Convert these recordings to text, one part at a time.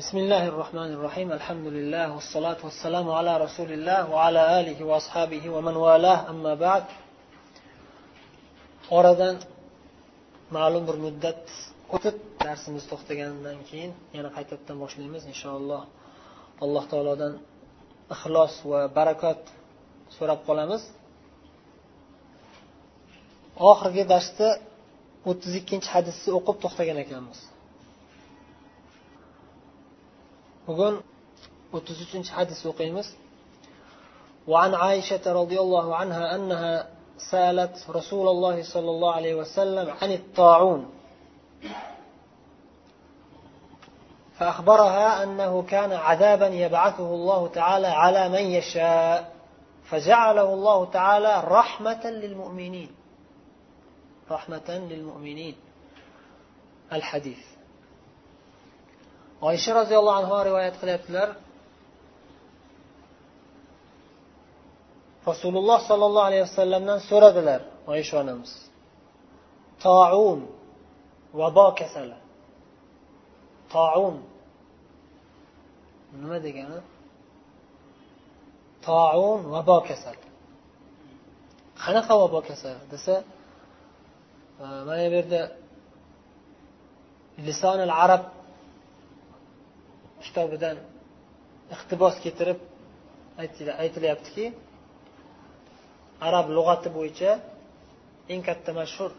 بسم الله الرحمن الرحيم الحمد لله والصلاة والسلام على رسول الله وعلى آله وأصحابه ومن والاه أما بعد oradan ma'lum bir muddat o'tib darsimiz to'xtaganidan keyin yana qaytadan boshlaymiz inshaalloh alloh taolodan ixlos va barakot so'rab qolamiz oxirgi darsda o'ttiz ikkinchi hadisni o'qib to'xtagan ekanmiz Bugun o'ttiz uchinchi hadis وعن عائشة رضي الله عنها أنها سألت رسول الله صلى الله عليه وسلم عن الطاعون. فأخبرها أنه كان عذابا يبعثه الله تعالى على من يشاء فجعله الله تعالى رحمة للمؤمنين. رحمة للمؤمنين. الحديث. Oysha roziyallohu anhu rivoyat qilyaptilar. Rasululloh sollallohu alayhi vasallamdan so'radilar oysha onamiz. Toun vabo kasali toun nima degani? Toun vabo kasali qanaqa vabo kasali desa e, mana bu yerda lisonil arab kitobidan iqtibos keltirib aytilyaptiki arab lug'ati bo'yicha eng katta mashhur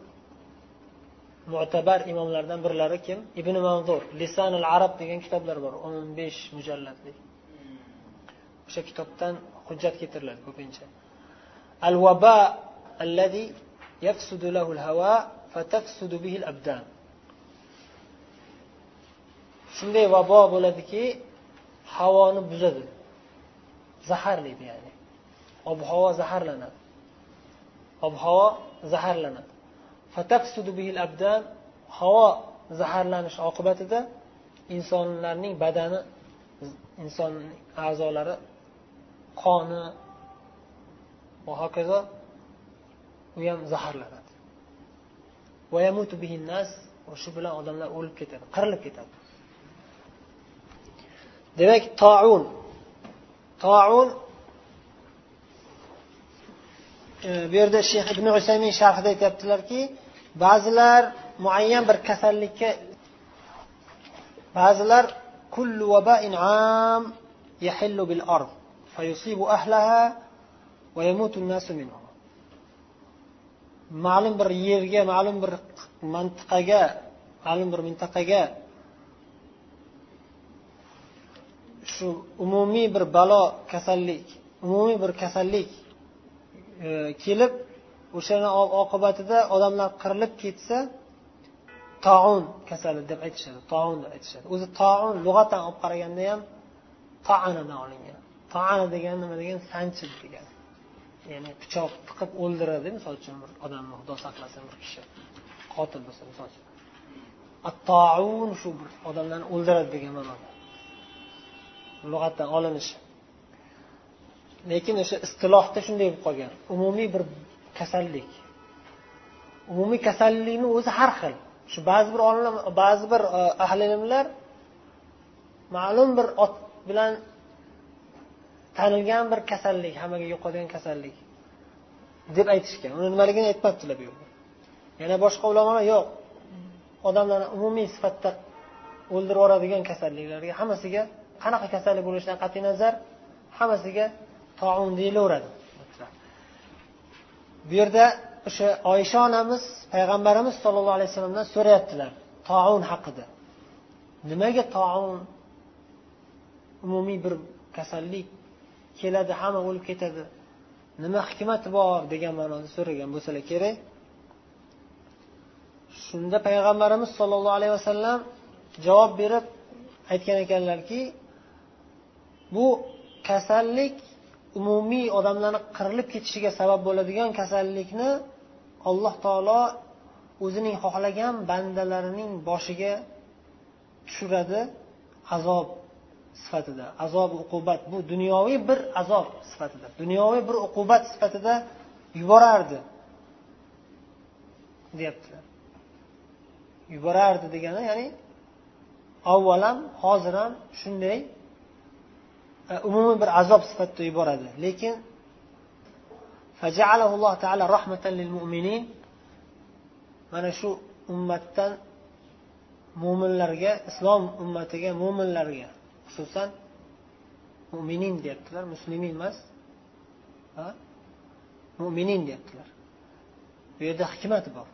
mu'tabar imomlardan birlari kim? Ibn manzur lisanul arab degan kitoblar bor o'n besh mujallatlik o'sha kitobdan hujjat keltiriladi ko'pincha. Al vaba allazi يفسد lahu al hawa به bihi al abdan shunday vabo bo'ladiki havoni buzadi. Zaharlaydi ya'ni. Ob havo zaharlanadi. Ob havo zaharlanadi abdan havo zaharlanishi oqibatida insonlarning badani inson a'zolari qoni va hokazo u ham zaharlanadi. Shu bilan odamlar o'lib ketadi qirilib ketadi. Demak toun toun e, bu yerda shayx ibn usaymin sharhida aytyaptilarki ba'zilar muayyan bir kasallikka ba'zilar kullu vabain am yahillu bil ard fayusibu ahlaha va yamutu nasu minhu. Ma'lum bir yerga ma'lum bir mintaqaga ma'lum bir mintaqaga shu umumiy bir balo kasallik umumiy bir kasallik e, kelib o'shani oqibatida odamlar qirilib ketsa taun kasali deb aytishadi taun deb aytishadi. O'zi taun lug'atan olib qaraganda ham taanadan olingan. Taana degani nima degani sanchib degani ya'ni pichoq tiqib o'ldiradi misol uchun bir odamni xudo saqlasin bir kishi qotil bo'lsa misol uchun. Taun shu bir odamlarni o'ldiradi degan ma'noda. Lug'atdan olinishi. Lekin o'sha istilohda shunday bo'lib qolgan. Umumiy bir kasallik. Umumiy kasallikni o'zi har xil. Shu ba'zi bir olimlar ba'zi bir e, ahli ilmlar ma'lum bir ot bilan tanilgan bir kasallik hammaga yo'qadigan kasallik deb aytishgan. Uni nimaligini aytmabdilar bu yerda yana boshqa ulamolar yo'q. Odamlarni umumiy sifatda o'ldirib yuboradigan kasalliklarga hammasiga qanaqa kasallik bo'lishidan qat'iy nazar hammasiga toun deyilaveradi. Bu yerda o'sha oysha onamiz payg'ambarimiz sollallohu alayhi vasallamdan so'rayaptilar toun haqida. Nimaga toun umumiy bir kasallik keladi hamma o'lib ketadi. Nima hikmati bor degan ma'noda so'ragan bo'lsalar kerak. Shunda payg'ambarimiz sollallohu alayhi vasallam javob berib aytgan ekanlarki bu kasallik umumiy odamlarni qirilib ketishiga sabab bo'ladigan kasallikni alloh taolo o'zining xohlagan bandalarining boshiga tushiradi. Azob sifatida azob uqubat. Bu dunyoviy bir azob sifatida dunyoviy bir uqubat sifatida yuborardi deyaptilar. Yuborardi degani ya'ni avval ham hozir ham shunday umuman umumiy bir azob sifatida yuboradi. Lekin alloh taolo rahmatan lil mu'minin mana shu ummatdan mo'minlarga islom ummatiga mo'minlarga xususan mo'minin deyaptilar muslimin emas mo'minin deyaptilar. Bu yerda hikmati bor.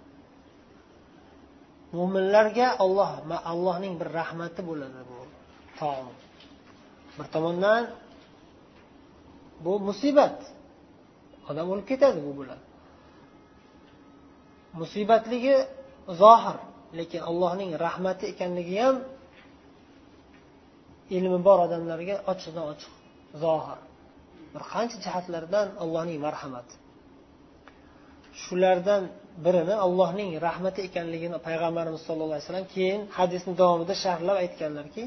Mo'minlarga olloh allohning bir rahmati bo'ladi bu taom. Bir tomondan bu musibat. Odam o'lib ketadi bu bilan musibatligi zohir lekin allohning rahmati ekanligi ham ilmi bor odamlarga ochiqdan ochiq zohir. Bir qancha jihatlardan allohning marhamati. Shulardan birini allohning rahmati ekanligini payg'ambarimiz sallallohu alayhi vasallam keyin hadisni davomida sharhlab aytganlarki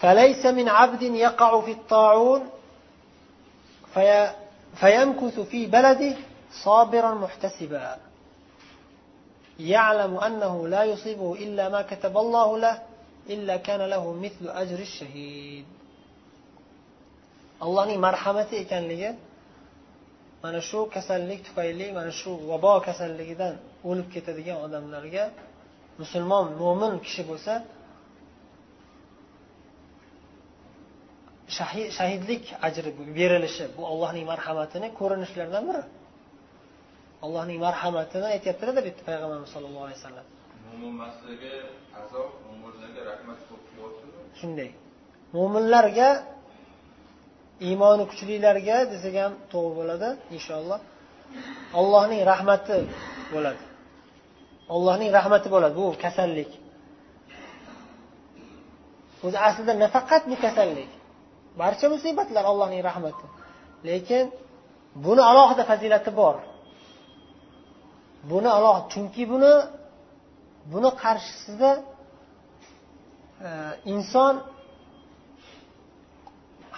فليس من عبد يقع في الطاعون فيمكث في بلده صابرا محتسبا يعلم أنه لا يصيبه إلا ما كتب الله له إلا كان له مثل أجر الشهيد allohning marhamati ekanligi mana shu kasallik tufayli mana shu vabo kasalligidan o'lib ketadigan odamlarga musulmon mo'min kishi bo'lsa shahidlik ajri berilishi bu allohning marhamatini ko'rinishlaridan biri. Allohning marhamatini aytyaptilarda bu yerda payg'ambarimiz sallallohu alayhi vasallam. Shunday. Mo'minlarga iymoni kuchlilarga desak ham to'g'ri bo'ladi inshaalloh. Allohning rahmati bo'ladi. Allohning rahmati bo'ladi bu kasallik. O'zi aslida nafaqat bu kasallik barcha musibatlar allohning rahmati. Lekin buni alohida fazilati bor. Buni alohida chunki buni buni qarshisida e, inson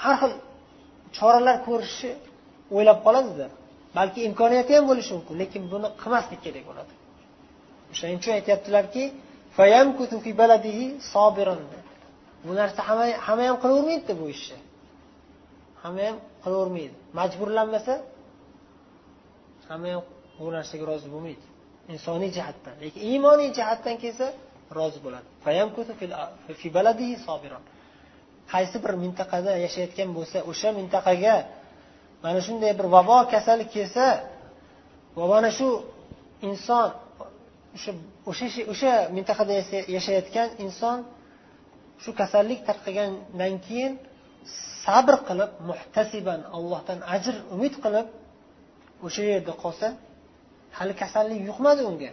har xil choralar ko'rishni o'ylab qoladida. Balki imkoniyati ham bo'lishi mumkin lekin buni qilmaslik kerak bo'ladi. O'shaning uchun aytyaptilarki bu narsa hamma hamma ham qilavermaydida bu ishni. Hamma ham qilavermaydi. Majburlanmasa hamma ham bu narsaga rozi bo'lmaydi. Insoniy jihatdan lekin iymoniy jihatdan kelsa rozi bo'ladi. Qaysi bir mintaqada yashayotgan bo'lsa o'sha mintaqaga mana shunday bir vabo kasali kelsa va mana shu inson o'sha o'sha o'sha mintaqada yashayotgan inson shu kasallik tarqagandan keyin sabr qilib muhtasiban allohdan ajr umid qilib o'sha yerda qolsa hali kasallik yuqmadi unga.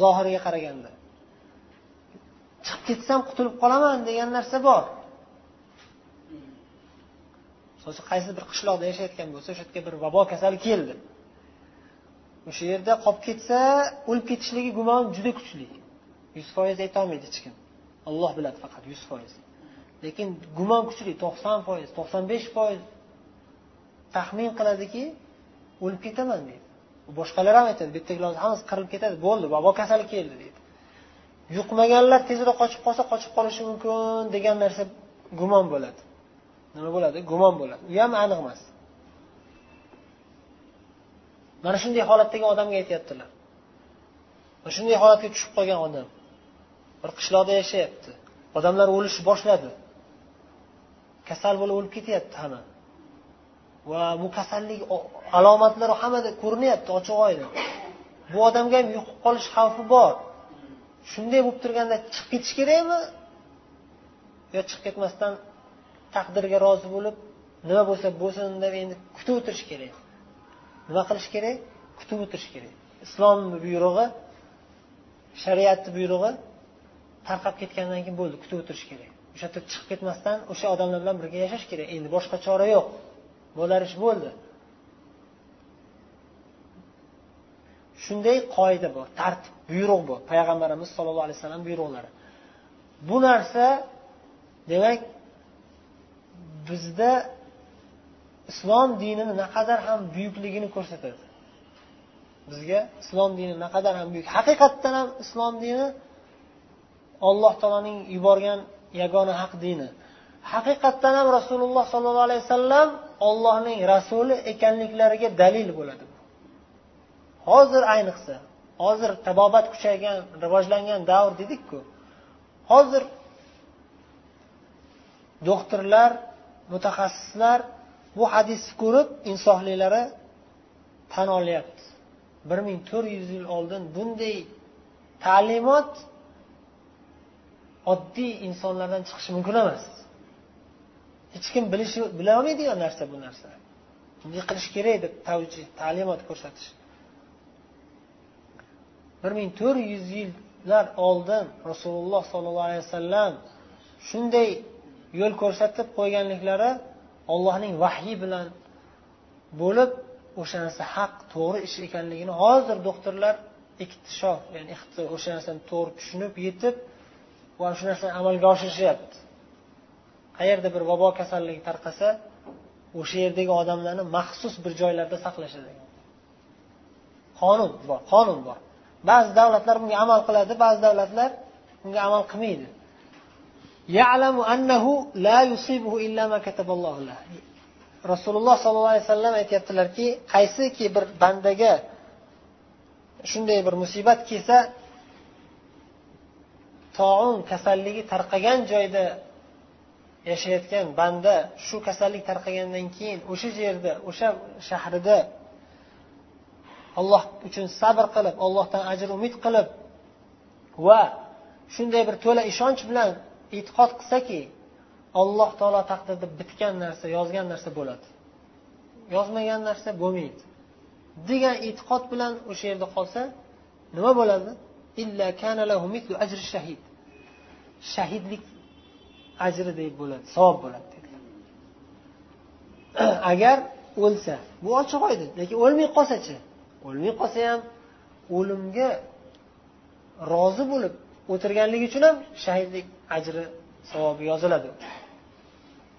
Zohiriga qaraganda. Chiqib ketsam qutulib qolaman degan narsa bor. Misol qaysi bir qishloqda yashayotgan bo'lsa o'sha yerga bir vabo kasali keldi. O'sha yerda qolib ketsa o'lib ketishligi gumon juda kuchli. Yuz foiz aytolmaydi hech kim. Olloh biladi faqat yuz foiz. Lekin gumon kuchli to'qson foiz to'qson besh foiz. Taxmin qiladiki o'lib ketaman deydi. Boshqalar ham aytadi bu yerdagilar hammasi qirilib ketadi bo'ldi vabo kasali keldi deydi. Yuqmaganlar tezroq qochib qolsa qochib qolishi mumkin degan narsa gumon bo'ladi. Nima bo'ladi? Gumon bo'ladi. U ham aniq emas. Mana shunday holatdagi odamga aytyaptilar. Mana shunday holatga tushib qolgan odam. Bir qishloqda yashayapti. Odamlar o'lishni boshladi. Kasal bo'lib o'lib ketyapti hamma. Va bu kasallik alomatlari hammada ko'rinyapti ochiq oydin bu odamga ham yuqib qolish xavfi bor. Shunday bo'lib turganda chiqib ketish kerakmi? Yo chiqib ketmasdan taqdirga rozi bo'lib nima bo'lsa bo'lsin deb endi kutib o'tirish kerak. Nima qilish kerak? Kutib o'tirish kerak. Islomni buyrug'i shariatni buyrug'i tarqab ketgandan keyin bo'ldi kutib o'tirish kerak. O'sha yerda chiqib ketmasdan o'sha odamlar bilan birga yashash kerak. Endi boshqa chora yo'q. Bo'lar ish bo'ldi. Shunday qoida bor tartib buyruq bu payg'ambarimiz sollallohu alayhi vasallam buyruqlari. Bu narsa demak bizda islom dinini naqadar ham buyukligini ko'rsatadi. Bizga islom dini naqadar ham buyuk. Haqiqatdan ham islom dini alloh taoloning yuborgan yagona haq dini. Haqiqatdan ham rasululloh sollallohu alayhi vasallam ollohning rasuli ekanliklariga dalil bo'ladi hozir ayniqsa hozir tabobat kuchaygan rivojlangan davr dedikku hozir doktorlar mutaxassislar bu hadisni ko'rib insoflilari tan olyapti. Bir ming to'rt yuz yil oldin bunday ta'limot oddiy insonlardan chiqishi mumkin emas. Hech kim bilishi bilolmaydigan narsa bu narsa. Bunday qilish kerak deb tavji ta'limot ko'rsatish. Bir ming to'rt yuz yillar oldin rasululloh sollallohu alayhi vasallam shunday yo'l ko'rsatib qo'yganliklari ollohning vahyi bilan bo'lib o'sha narsa haq to'g'ri ish ekanligini hozir doktorlar iktishof ya'ni o'sha narsani to'g'ri tushunib yetib va shu narsani amalga oshirishyapti qayerda bir vabo kasalligi tarqasa o'sha yerdagi odamlarni maxsus bir joylarda saqlashadi. Qonun bor qonun bor. Ba'zi davlatlar bunga amal qiladi ba'zi davlatlar bunga amal qilmaydi. Rasululloh sollallohu alayhi vasallam aytyaptilarki qaysiki bir bandaga shunday bir musibat kelsa toun kasalligi tarqagan joyda yashayotgan banda shu kasallik tarqagandan keyin o'sha yerda o'sha shahrida alloh uchun sabr qilib allohdan ajr umid qilib va shunday bir to'la ishonch bilan e'tiqod qilsaki alloh taolo taqdirda bitgan narsa yozgan narsa bo'ladi. Yozmagan narsa bo'lmaydi. Degan e'tiqod bilan o'sha yerda qolsa nima bo'ladi? Shahidlik ajri deb bo'ladi savob bo'ladi dedilar agar o'lsa bu ochiq oydin lekin o'lmay qolsachi o'lmay qolsa ham o'limga rozi bo'lib o'tirganligi uchun ham shahidlik ajri savobi yoziladi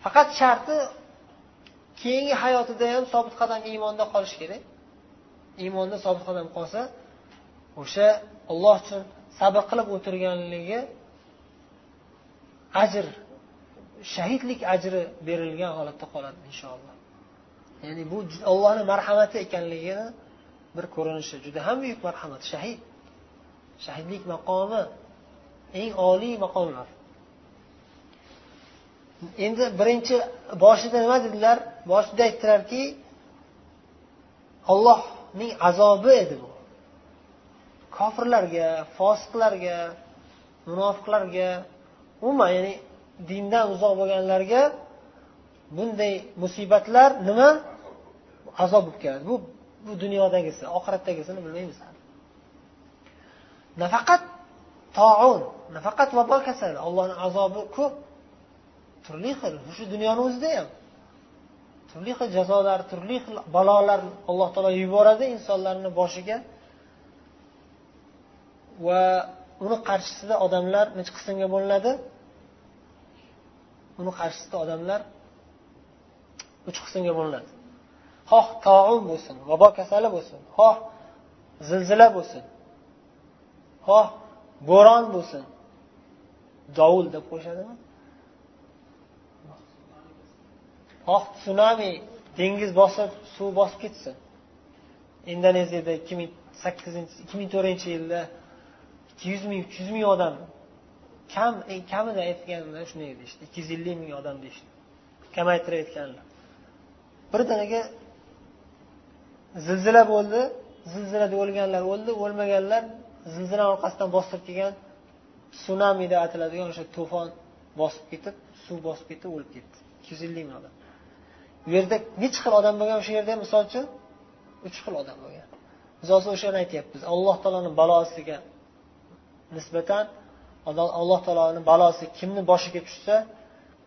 faqat sharti keyingi hayotida ham sobit qadam iymonda qolishi kerak iymonda sobit qadam qolsa o'sha olloh uchun sabr qilib o'tirganligi ajr shahidlik ajri berilgan holatda qoladi inshaalloh. Ya'ni bu ollohni marhamati ekanligini bir ko'rinishi juda ham buyuk marhamat shahid. Shahidlik maqomi eng oliy maqomlar. Endi birinchi boshida nima dedilar? Boshida aytdilarki ollohning azobi edi bu. Kofirlarga fosiqlarga munofiqlarga umuman ya'ni dindan uzoq bo'lganlarga bunday musibatlar nima? Azob bo'lib keladi bu bu dunyodagisi oxiratdagisini bilmaymiz. Nafaqat toun nafaqat vabo kasali allohni azobi ko'p. Turli xil shu dunyoni o'zida ham. Turli xil jazolar turli xil balolar alloh taolo yuboradi insonlarni boshiga. Va uni qarshisida odamlar nechi qismga bo'linadi? Uni qarshisida odamlar uch qismga bo'linadi. Xoh toun bo'lsin vabo kasali bo'lsin. Xoh zilzila bo'lsin. Xoh bo'ron bo'lsin. Dovul deb qo'yishadimi? Xoh tsunami dengiz bosib suv bosib ketsin. Indoneziyada ikki ming sakkizinchi ikki ming to'rtinchi yilda ikki yuz ming uch yuz ming odam. Kam eng kamida aytganda shunday deyishdi ikki yuz ellik ming odam deyishdi. Kamaytirib aytganlar birdaniga zilzila bo'ldi. Zilzilada o'lganlar o'ldi. O'lmaganlar zilzila orqasidan bostirib kelgan sunami deb ataladigan o'sha to'fon bosib ketib suv bosib ketib o'lib ketdi. Ikki yuz ellik ming odam. U yerda nechi xil odam bo'lgan o'sha yerda? Misol uchun uch xil odam bo'lgan. Biz hozir o'shani aytyapmiz. Alloh taoloni balosiga nisbatan alloh taoloni balosi kimni boshiga tushsa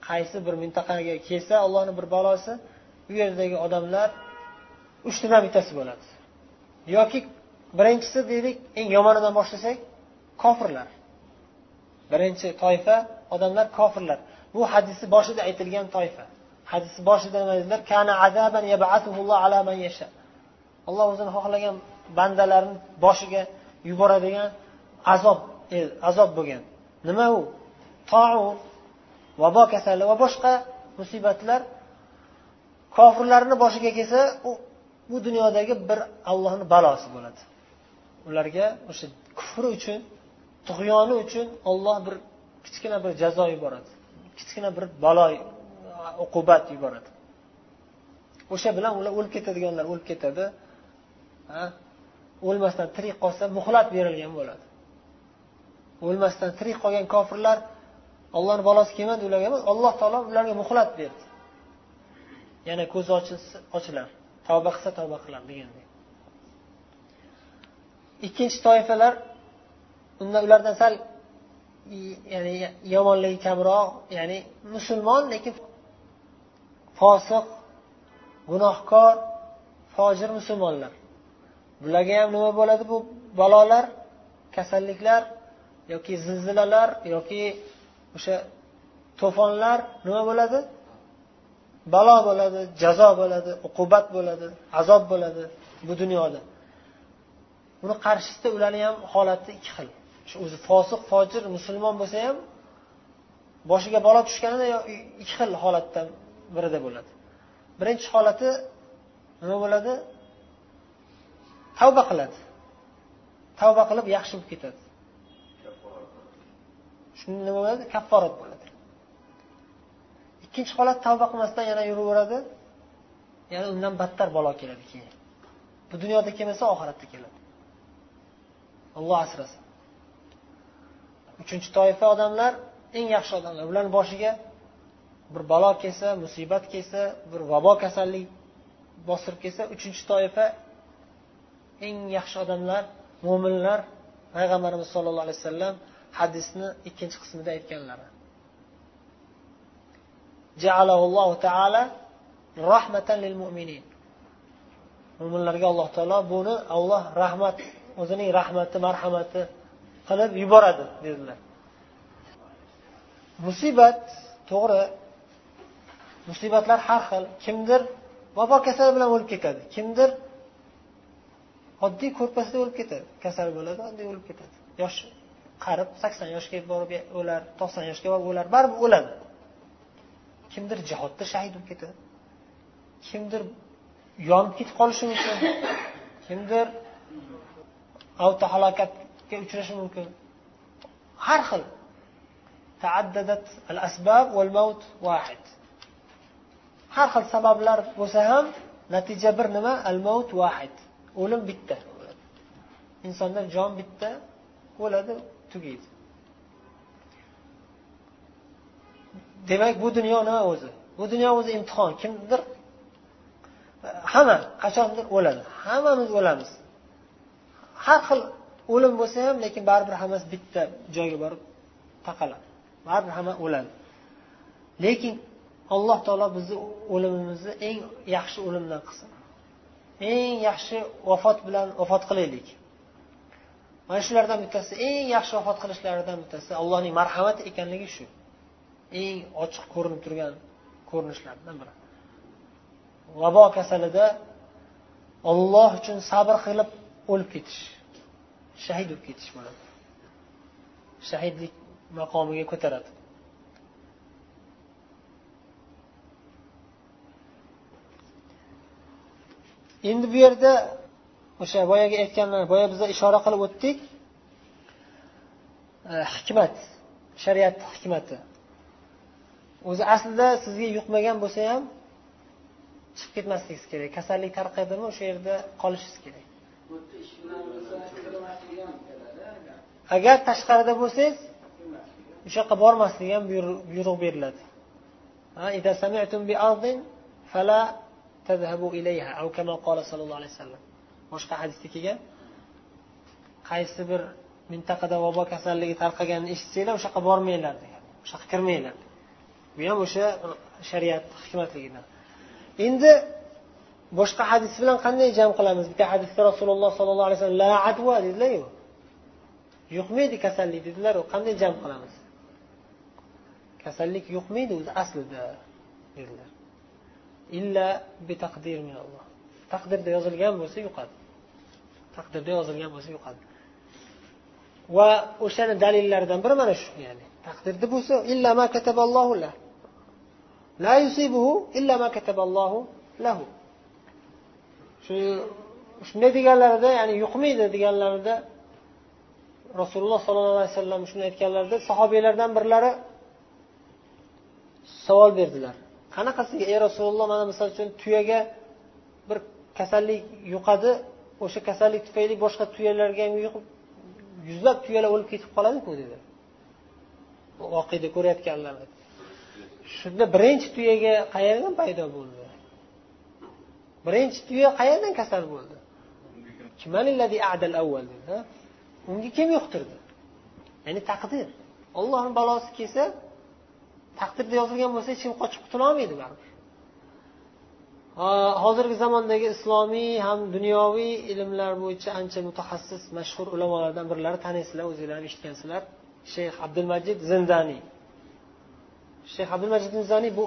qaysi bir mintaqaga kelsa allohni bir balosi u yerdagi odamlar uchtadan bittasi bo'ladi. Yoki birinchisi deylik eng yomonidan boshlasak kofirlar. Birinchi toifa odamlar kofirlar. Bu hadisni boshida aytilgan toifa. Hadisni boshida nima dedilar? Kana azaban ala man yasha. Alloh o'zini xohlagan bandalarini boshiga yuboradigan azob azob bo'lgan. Nima u? Tou vabo kasali va boshqa musibatlar kofirlarni boshiga kelsa u bu dunyodagi bir allohni balosi bo'ladi. Ularga o'sha kufri uchun tug'yoni uchun olloh bir kichkina bir jazo yuboradi. Kichkina bir balo uqubat yuboradi. O'sha bilan ular o'lib ketadiganlar o'lib ketadi o'lmasdan tirik qolsa muhlat berilgan bo'ladi. O'lmasdan tirik qolgan kofirlar ollohni balosi kelmadi ularga emas alloh taolo ularga muhlat berdi. Yana ko'zi ochilsa ochilar. Tavba qilsa tavba qilar degandek ikkinchi toifalar unda ulardan sal ya'ni yomonligi kamroq ya'ni musulmon lekin fosiq gunohkor fojir musulmonlar. Bularga ham nima bo'ladi? Bu balolar kasalliklar yoki zilzilalar yoki o'sha to'fonlar nima bo'ladi? Balo bo'ladi jazo bo'ladi uqubat bo'ladi azob bo'ladi bu dunyoda. Buni qarshisida ularni ham holati ikki xil. Shu o'zi fosiq fojir musulmon bo'lsa ham boshiga balo tushganida ikki xil holatdan birida bo'ladi. Birinchi holati nima bo'ladi? Tavba qiladi. Tavba qilib yaxshi bo'lib ketadi. Shunda nima bo'ladi? Kafforat bo'ladi. Ikkinchi holat tavba qilmasdan yana yuraveradi. Yana undan battar balo keladi keyin. Bu dunyoda kelmasa oxiratda keladi. Alloh asrasin. Uchinchi toifa odamlar eng yaxshi odamlar. Ularni boshiga bir balo kelsa musibat kelsa bir vabo kasallik bostirib kelsa uchinchi toifa eng yaxshi odamlar mo'minlar payg'ambarimiz sollallohu alayhi vasallam hadisni ikkinchi qismida aytganlari. Taala rahmatan lil mu'minin. Mo'minlarga alloh taolo buni olloh rahmat o'zining rahmati marhamati qilib yuboradi dedilar. Musibat to'g'ri. Musibatlar har xil. Kimdir vafo kasali bilan o'lib ketadi kimdir oddiy ko'rpasida o'lib ketadi. Kasal bo'ladi oddiy o'lib ketadi. Yosh qarib sakson yoshga borib o'lar to'qson yoshga borib o'lar baribir o'ladi. Kimdir jihodda shahid bo'lib ketadi. Kimdir yonib ketib qolishi mumkin. Kimdir avtohalokatga uchrashi mumkin. Har xil. Taaddadat al asbab val maut vahid har xil sabablar bo'lsa ham natija bir nima? Al maut vahid o'lim bitta. Insonda jon bitta o'ladi tugaydi. Demak bu dunyo nima o'zi? Bu dunyo o'zi imtihon. Kimdir hamma qachondir o'ladi. Hammamiz o'lamiz. Har xil o'lim bo'lsa ham lekin baribir hammasi bitta joyga borib taqaladi. Baribir hamma o'ladi. Lekin alloh taolo bizni o'limimizni eng yaxshi o'limdan qilsin. Eng yaxshi vafot bilan vafot qilaylik. Mana shulardan bittasi eng yaxshi vafot qilishlaridan bittasi allohning marhamati ekanligi shu. Eng ochiq ko'rinib turgan ko'rinishlardan biri. Vabo kasalida olloh uchun sabr qilib o'lib ketish. Shahid bo'lib ketish bo'ladi. Shahidlik maqomiga ko'taradi endi bu yerda o'sha boyagi aytganlar boya biza ishora qilib o'tdik. E, hikmat shariat hikmati. O'zi aslida sizga yuqmagan bo'lsa ham chiqib ketmasligingiz kerak. Kasallik tarqaydimi o'sha yerda qolishingiz kerak. Agar tashqarida bo'lsangiz o'sha yoqqa bormaslik ham buyruq beriladi boshqa hadisda kelgan qaysi bir mintaqada vabo kasalligi tarqaganini eshitsanglar o'sha yoqqa bormanglar degan o'sha yoqqa kirmanglar bu ham o'sha shariat hikmatligidan endi boshqa hadis bilan qanday jam qilamiz bitta hadisda rasululloh sollallohu alayhi vasallam la adva dedilaryu yuqmaydi kasallik dedilaru qanday jam qilamiz kasallik yuqmaydi o'zi aslida dedilar illa bitaqdir minalloh taqdirda yozilgan bo'lsa yuqadi. Taqdirda yozilgan bo'lsa yuqadi. Va o'shani dalillaridan biri mana shu ya'ni taqdirda bo'lsa illa ma kataballohu la la yusibuhu illa ma kataballohu lahu. Shu shunday deganlarida ya'ni yuqmaydi deganlarida rasululloh sollallohu alayhi vasallam shuni aytganlarida sahobiylardan birlari savol berdilar. Qanaqasiga ey rasululloh mana misol uchun tuyaga bir kasallik yuqadi o'sha kasallik tufayli boshqa tuyalarga ham yuqib yuzlab tuyalar o'lib ketib qoladiku dedi. Voqeda ko'rayotganlar. Shunda birinchi tuyaga qayerdan paydo bo'ldi? Birinchi tuya qayerdan kasal bo'ldi? Unga kim yuqtirdi? Ya'ni taqdir. Ollohni balosi kelsa taqdirda yozilgan bo'lsa hech kim qochib qutulolmaydi baribir hozirgi zamondagi islomiy ham dunyoviy ilmlar bo'yicha ancha mutaxassis mashhur ulamolardan birlari taniysizlar o'zinglar ham eshitgansizlar shayx abdulmajid zindaniy shayx abdulmajid zindoniy bu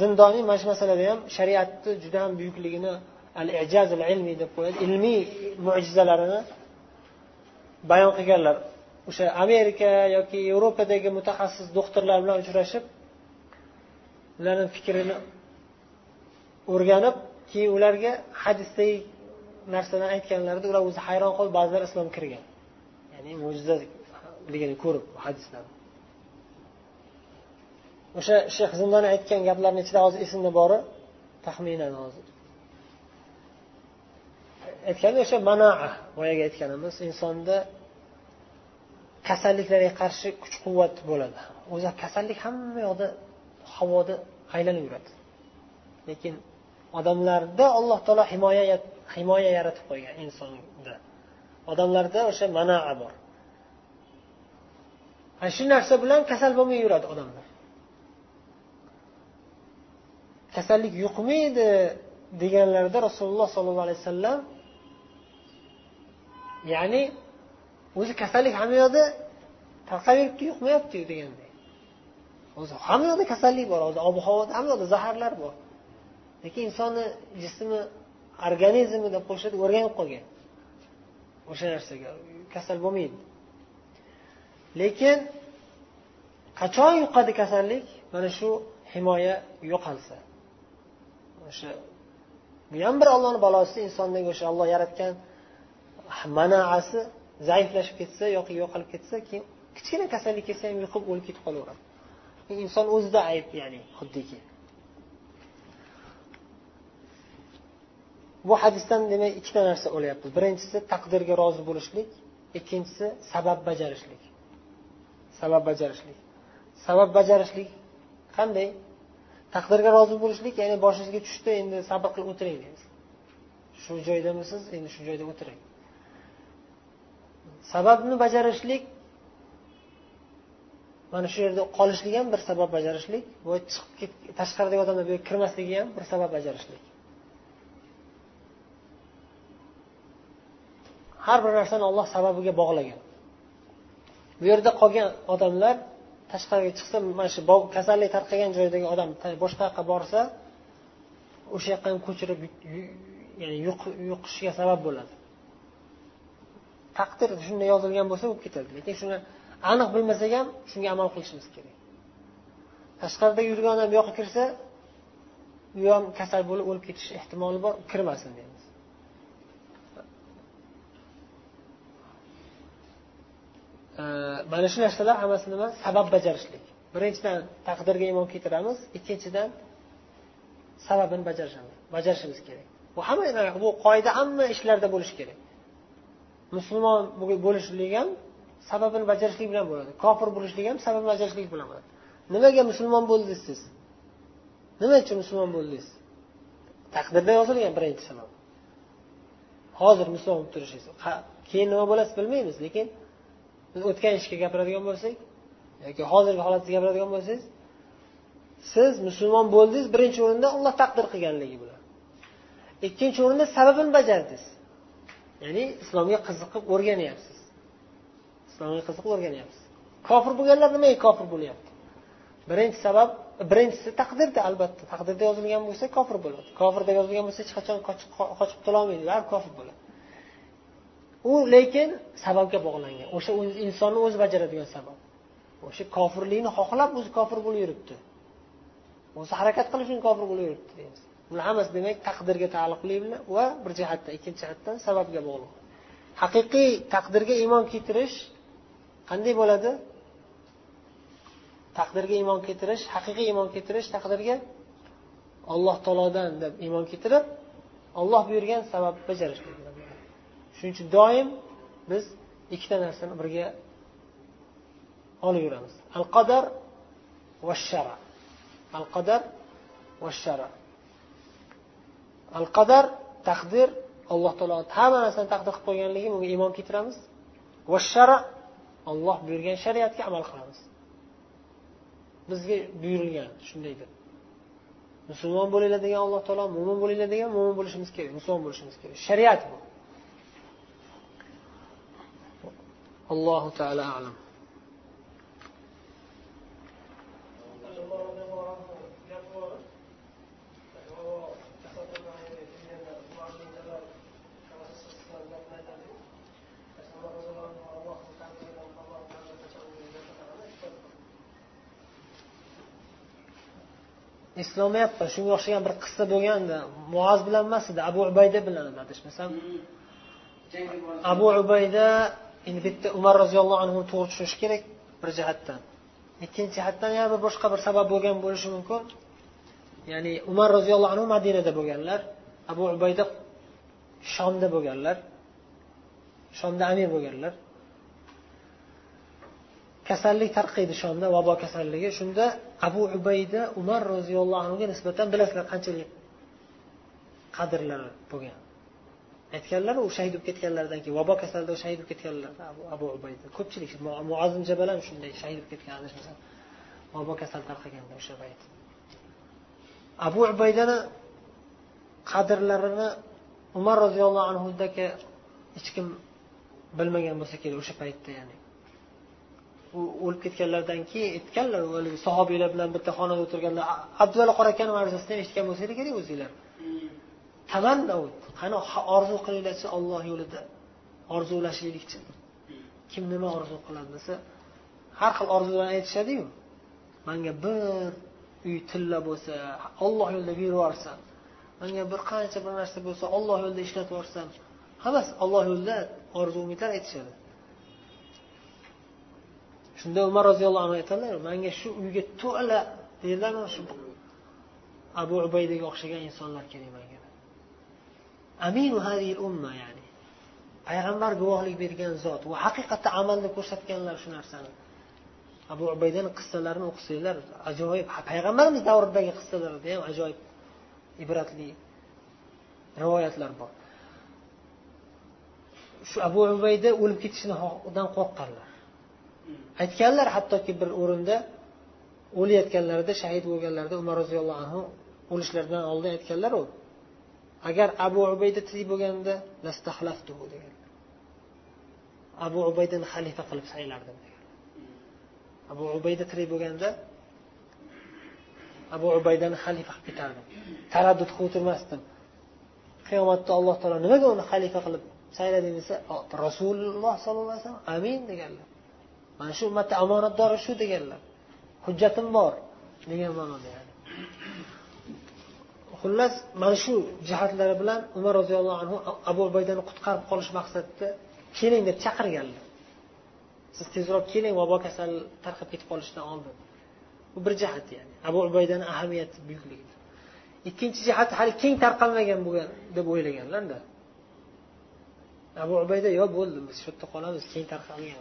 zindoniy mana shu masalada ham shariatni juda ham buyukligini al ijaz ilmiy deb qo'yadi. Ilmiy mo'jizalarini bayon qilganlar. O'sha amerika yoki yevropadagi mutaxassis doktorlar bilan uchrashib ularni fikrini o'rganib keyin ularga hadisdagi narsani aytganlarida ular o'zi hayron qolib ba'zilar islomga kirgan. Ya'ni mo'jizaligini ko'rib hadislarni. O'sha shayx zindoniy aytgan gaplarni ichida hozir esimda bori taxminan hozir. Aytganda o'sha manaa boyagi aytganimiz insonda kasalliklarga qarshi kuch quvvat bo'ladi. O'zi kasallik hamma yoqda havoda aylanib yuradi. Lekin odamlarda alloh taolo himoya himoya yaratib qo'ygan insonda. Odamlarda o'sha manaa bor. Ana shu narsa bilan kasal bo'lmay yuradi odamlar. Kasallik yuqmaydi deganlarida rasululloh sollallohu alayhi vasallam ya'ni o'zi kasallik hamma yoqda tarqaveribdi yuqmayapti deganday o'zi hamma yoqda kasallik bor hozir ob havoda hamma yoqda zaharlar bor. Lekin insonni jismi organizmi deb qo'shadi o'rganib qolgan. O'sha narsaga kasal bo'lmaydi. Lekin qachon yuqadi kasallik? Mana shu himoya yo'qolsa. O'sha bu ham bir ollohni balosi insondagi o'sha olloh yaratgan manaasi zaiflashib ketsa yoki yo'qolib ketsa keyin kichkina kasallik kelsa ham yiqib o'lib ketib qolaveradi. Inson o'zida ayb ya'ni xuddiki. Bu hadisdan demak ikkita narsa o'lyapti. Birinchisi taqdirga rozi bo'lishlik ikkinchisi sabab bajarishlik. Sabab bajarishlik. Sabab bajarishlik qanday? Taqdirga rozi bo'lishlik ya'ni boshingizga tushdi endi sabr qilib o'tiring deymiz. Shu joydamisiz endi shu joyda o'tiring. Sababni bajarishlik mana shu yerda qolishlik ham bir sabab bajarishlik va chiqib tashqaridagi odamlar bu yerga kirmasligi ham bir sabab bajarishlik. Har bir narsani olloh sababiga bog'lagan. Bu yerda qolgan odamlar tashqariga chiqsa mana shu kasallik tarqagan joydagi odam boshqa yoqqa borsa o'sha yoqqa ham ko'chirib ya'ni yuqishiga sabab bo'ladi. Taqdir shunday yozilgan bo'lsa bo'lib ketadi. Lekin shuni aniq bilmasak ham shunga amal qilishimiz kerak. Tashqarida yurgan odam bu yoqqa kirsa u ham kasal bo'lib o'lib ketish ehtimoli bor kirmasin deymiz. Mana shu narsalar hammasi nima? Sabab bajarishlik. Birinchidan taqdirga iymon keltiramiz ikkinchidan sababini bajarishimiz bajarishimiz kerak. Bu hamma bu qoida hamma ishlarda bo'lishi kerak. Musulmon bo'lishlik ham sababini bajarishlik bilan bo'ladi. Kofir bo'lishlik ham sababini bajarishlik bilan bo'ladi. Nimaga musulmon bo'ldingiz siz? Nima uchun musulmon bo'ldingiz? Taqdirda yozilgan birinchi sabab. Hozir musulmon bo'lib turishingiz. Keyin nima bo'lasiz bilmaymiz lekin biz o'tgan ishga gapiradigan bo'lsak yoki hozirgi holatni gapiradigan bo'lsangiz siz musulmon bo'ldingiz birinchi o'rinda olloh taqdir qilganligi bilan. Ikkinchi o'rinda sababini bajardingiz. Ya'ni islomga qiziqib o'rganyapsiz. Islomga qiziqib o'rganyapmiz kofir bo'lganlar nimaga kofir bo'lyapti. Birinchi sabab birinchisi taqdirda albatta. Taqdirda yozilgan bo'lsa kofir bo'ladi. Kofirda yozilgan bo'lsa hech qachon qochib qutulolmaydi baribir kofir bo'ladi. U lekin sababga bog'langan. O'sha insonni o'zi bajaradigan sabab. O'sha kofirlikni xohlab o'zi kofir bo'lib yuribdi. O'zi harakat qilish uchun kofir bo'lib yuribdi deymiz. Bular hammasi demak taqdirga taalluqli va bir jihatdan ikkinchi jihatdan sababga bog'liq. Haqiqiy taqdirga iymon keltirish qanday bo'ladi? Taqdirga iymon keltirish haqiqiy iymon keltirish taqdirga alloh taolodan deb iymon keltirib olloh buyurgan sababni bajarish shuning uchun doim biz ikkita narsani birga olib yuramiz al qadar va shara. Al qadar va shara. Al qadar taqdir alloh taolo hamma narsani taqdir qilib qo'yganligi bunga iymon keltiramiz. Va shara olloh buyurgan shariatga amal qilamiz. Bizga buyurilgan shunday deb. Musulmon bo'linglar degan alloh taolo mo'min bo'linglar degan mo'min bo'lishimiz kerak musulmon bo'lishimiz kerak. Shariat bu. Allohu taala alam. Eslomayapman shunga o'xshagan bir qissa bo'lganda muoz bilan emas edi abu ubayda bilan adashmasam abu ubayda endi bitta umar roziyallohu anhu to'g'ri tushunish kerak bir jihatdan. Ikkinchi jihatdan yana bir boshqa bir sabab bo'lgan bo'lishi mumkin. Ya'ni umar roziyallohu anhu madinada bo'lganlar abu ubayda shomda bo'lganlar shomda amir bo'lganlar. Kasallik tarqaydi shomda vabo kasalligi. Shunda abu ubayda umar roziyallohu anhuga nisbatan bilasizlar qanchalik qadrlari bo'lgan. Aytganlar u shahid bo'lib ketganlaridan keyin vabo kasalida shahid bo'lib ketganlar abu, ubayda. Ko'pchilik muazim jabal ham shunday shahid bo'lib ketgan adashmasam vabo kasal tarqaganda o'sha payt abu ubaydani qadrlarini umar roziyallohu anhudagi hech kim bilmagan bo'lsa kerak o'sha paytda ya'ni. O'lib ketganlaridan keyin aytganlar sahobiylar bilan bitta xonada o'tirganlar abdulla qora akani eshitgan bo'lsanglar kerak o'zinglar. Tamanna qani orzu qilinglarchi olloh yo'lida orzulashaylikchi kim nima orzu qiladi desa har xil orzularni aytishadiyu. Manga bir uy tilla bo'lsa olloh yo'lida berib yuborsam manga bir qancha bir narsa bo'lsa olloh yo'lida ishlatib yuborsam hammasi olloh yo'lida orzu umidlar aytishadi. Shunda umar roziyallohu anhu aytadilar manga shu uyga to'la deydilar shu abu ubaydaga o'xshagan insonlar kerak manga. Aminu hadil umma ya'ni. Payg'ambar guvohlik bergan zot va haqiqatda amalda ko'rsatganlar shu narsani. Abu ubaydani qissalarini o'qisanglar ajoyib payg'ambarimiz davridagi qissalarda ham ajoyib ibratli rivoyatlar bor. Shu abu ubayda o'lib ketishidan qo'rqqanlar. Aytganlar hattoki bir o'rinda o'layotganlarida shahid bo'lganlarida umar roziyallohu anhu o'lishlaridan oldin aytganlar u agar abu ubayda tirik bo'lganida degan. Abu ubaydani xalifa qilib saylardim degan. Abu ubayda tirik bo'lganda abu ubaydani xalifa qilib ketardim. Taraddud qilib o'tirmasdim. Qiyomatda alloh taolo nimaga uni xalifa qilib saylading desa rasululloh sollallohu alayhi vasallam amin deganlar. Mana shu ummatni omonatdori shu deganlar. Hujjatim bor degan ma'noda ya'ni. Xullas mana shu jihatlari bilan umar roziyallohu anhu abu ubaydani qutqarib qolish maqsadida keling deb chaqirganlar. Siz tezroq keling vabo kasal tarqab ketib qolishidan oldin. Bu bir jihat ya'ni. Abu ubaydani ahamiyati buyukligi ikkinchi jihat hali keng tarqalmagan bo'lgan deb o'ylaganlarda. Abu ubayda yo bo'ldi biz shu yerda qolamiz keng tarqalgan.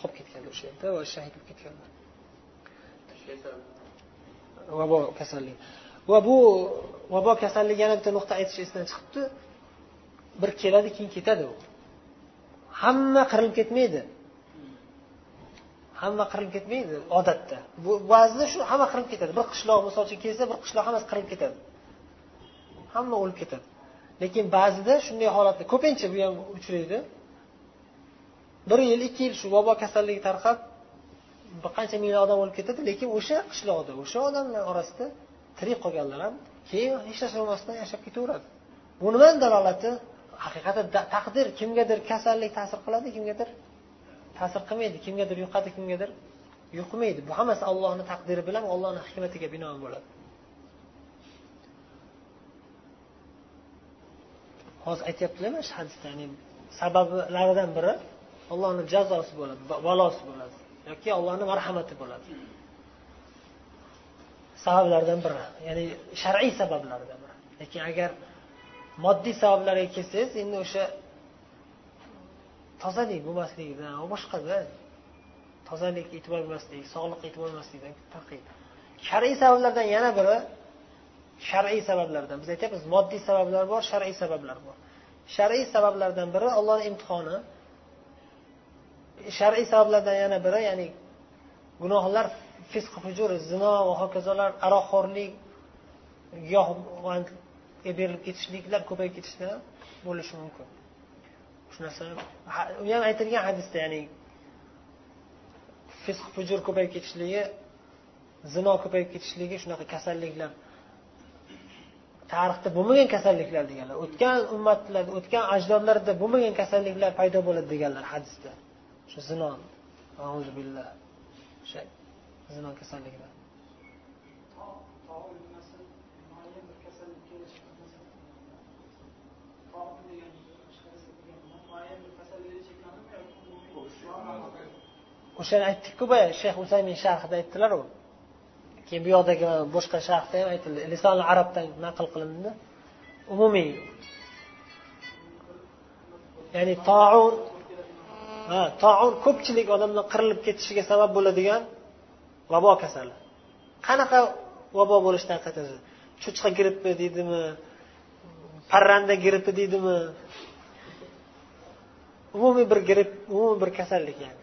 Qolib ketganlar o'sha yerda va shahid bo'lib ketganlar vabo kasalligi va bu vabo kasalligi yana bitta nuqta aytish esdan chiqibdi. Bir keladi keyin ketadi u. Hamma qirilib ketmaydi. Hamma qirilib ketmaydi odatda. Bu ba'zida shu hamma qirilib ketadi. Bir qishloq misol uchun kelsa bir qishloq hammasi qirilib ketadi. Hamma o'lib ketadi. Lekin ba'zida shunday holatda ko'pincha bu ham uchraydi bir yil ikki yil shu vabo kasalligi tarqab bir qancha minglab odam o'lib ketadi lekin o'sha qishloqda o'sha odamlar orasida tirik qolganlar ham keyin hech narsa bo'lmasdan yashab ketaveradi. Bu nimani dalolati? Haqiqatda taqdir kimgadir kasallik ta'sir qiladi kimgadir ta'sir qilmaydi kimgadir yuqadi kimgadir yuqmaydi. Bu hammasi allohni taqdiri bilan allohni hikmatiga binoan bo'ladi. Hozir aytyaptilar mana shu hadisda ya'ni sabablaridan biri allohni jazosi bo'ladi balosi bo'ladi. Yoki allohni marhamati bo'ladi. Sabablardan biri ya'ni shar'iy sabablardan biri. Lekin agar moddiy sabablarga kelsangiz endi o'sha tozalik bo'lmasligidan boshqada tozalik e'tibor bermaslik sog'liqqa e'tibor bermaslikdan farqi shar'iy sabablardan yana biri shar'iy sabablardan. Biz aytyapmiz moddiy sabablar bor shar'iy sabablar bor. Shar'iy sabablardan biri ollohni imtihoni shar'iy sabablardan yana biri ya'ni gunohlar fisq hujur zino va hokazolar aroqxo'rlik giyohvandga berilib ketishliklar ko'payib ketishdan bo'lishi mumkin. Shu narsa u ham aytilgan hadisda ya'ni fisq hujur ko'payib ketishligi zino ko'payib ketishligi shunaqa kasalliklar. Tarixda bo'lmagan kasalliklar deganlar o'tgan ummatlarda o'tgan ajdodlarda bo'lmagan kasalliklar paydo bo'ladi deganlar hadisda. Shu zino. Billah. O'sha zino kasalligidan o'shani aytdikku boya shayx usaymin sharhida aytdilaru. Keyin bu yoqdagi boshqa sharhda ham aytildi. Lisonli arabdan naql qilindi. Umumiy. Ya'ni toun ha toun ko'pchilik odamlar qirilib ketishiga sabab bo'ladigan vabo kasali. Qanaqa vabo bo'lishidan qat'iy cho'chqa grippi deydimi? Parranda grippi deydimi? Umumiy bir gripp umumiy bir kasallik yani.